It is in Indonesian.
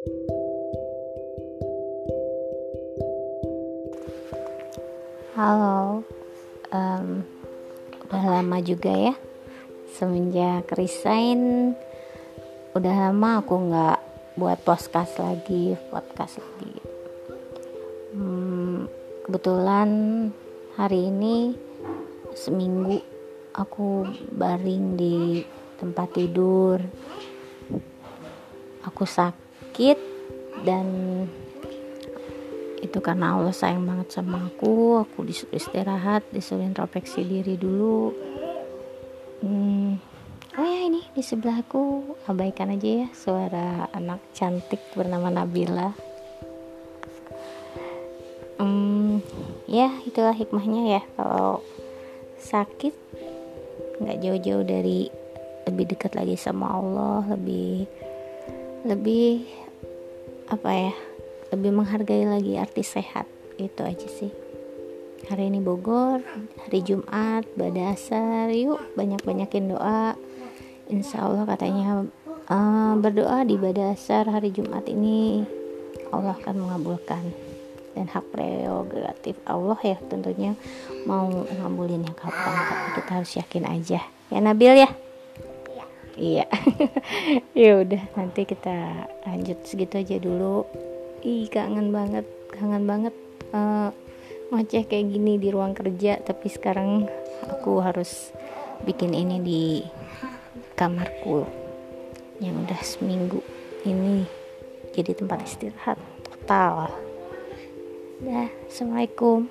Halo, um, udah lama juga ya semenjak resign. Udah lama aku nggak buat podcast lagi podcast lagi. Hmm, kebetulan hari ini seminggu aku baring di tempat tidur. Aku sakit dan itu karena Allah sayang banget sama aku aku disuruh istirahat disuruh introspeksi diri dulu. Hmm, oh ya ini di sebelahku abaikan aja ya suara anak cantik bernama Nabila. Hmm, ya itulah hikmahnya ya kalau sakit nggak jauh-jauh dari lebih dekat lagi sama Allah lebih lebih apa ya lebih menghargai lagi arti sehat itu aja sih. Hari ini Bogor hari Jumat badasar yuk banyak-banyakin doa. Insya Allah katanya uh, berdoa di badasar hari Jumat ini Allah akan mengabulkan. Dan hak prerogatif Allah ya tentunya mau ngabulinnya kapan tapi kita harus yakin aja. Ya Nabil ya iya. Ya udah nanti kita lanjut segitu aja dulu. Ih kangen banget kangen banget uh, ngoceh kayak gini di ruang kerja tapi sekarang aku harus bikin ini di kamarku. Yang udah seminggu ini jadi tempat istirahat total. Dah assalamualaikum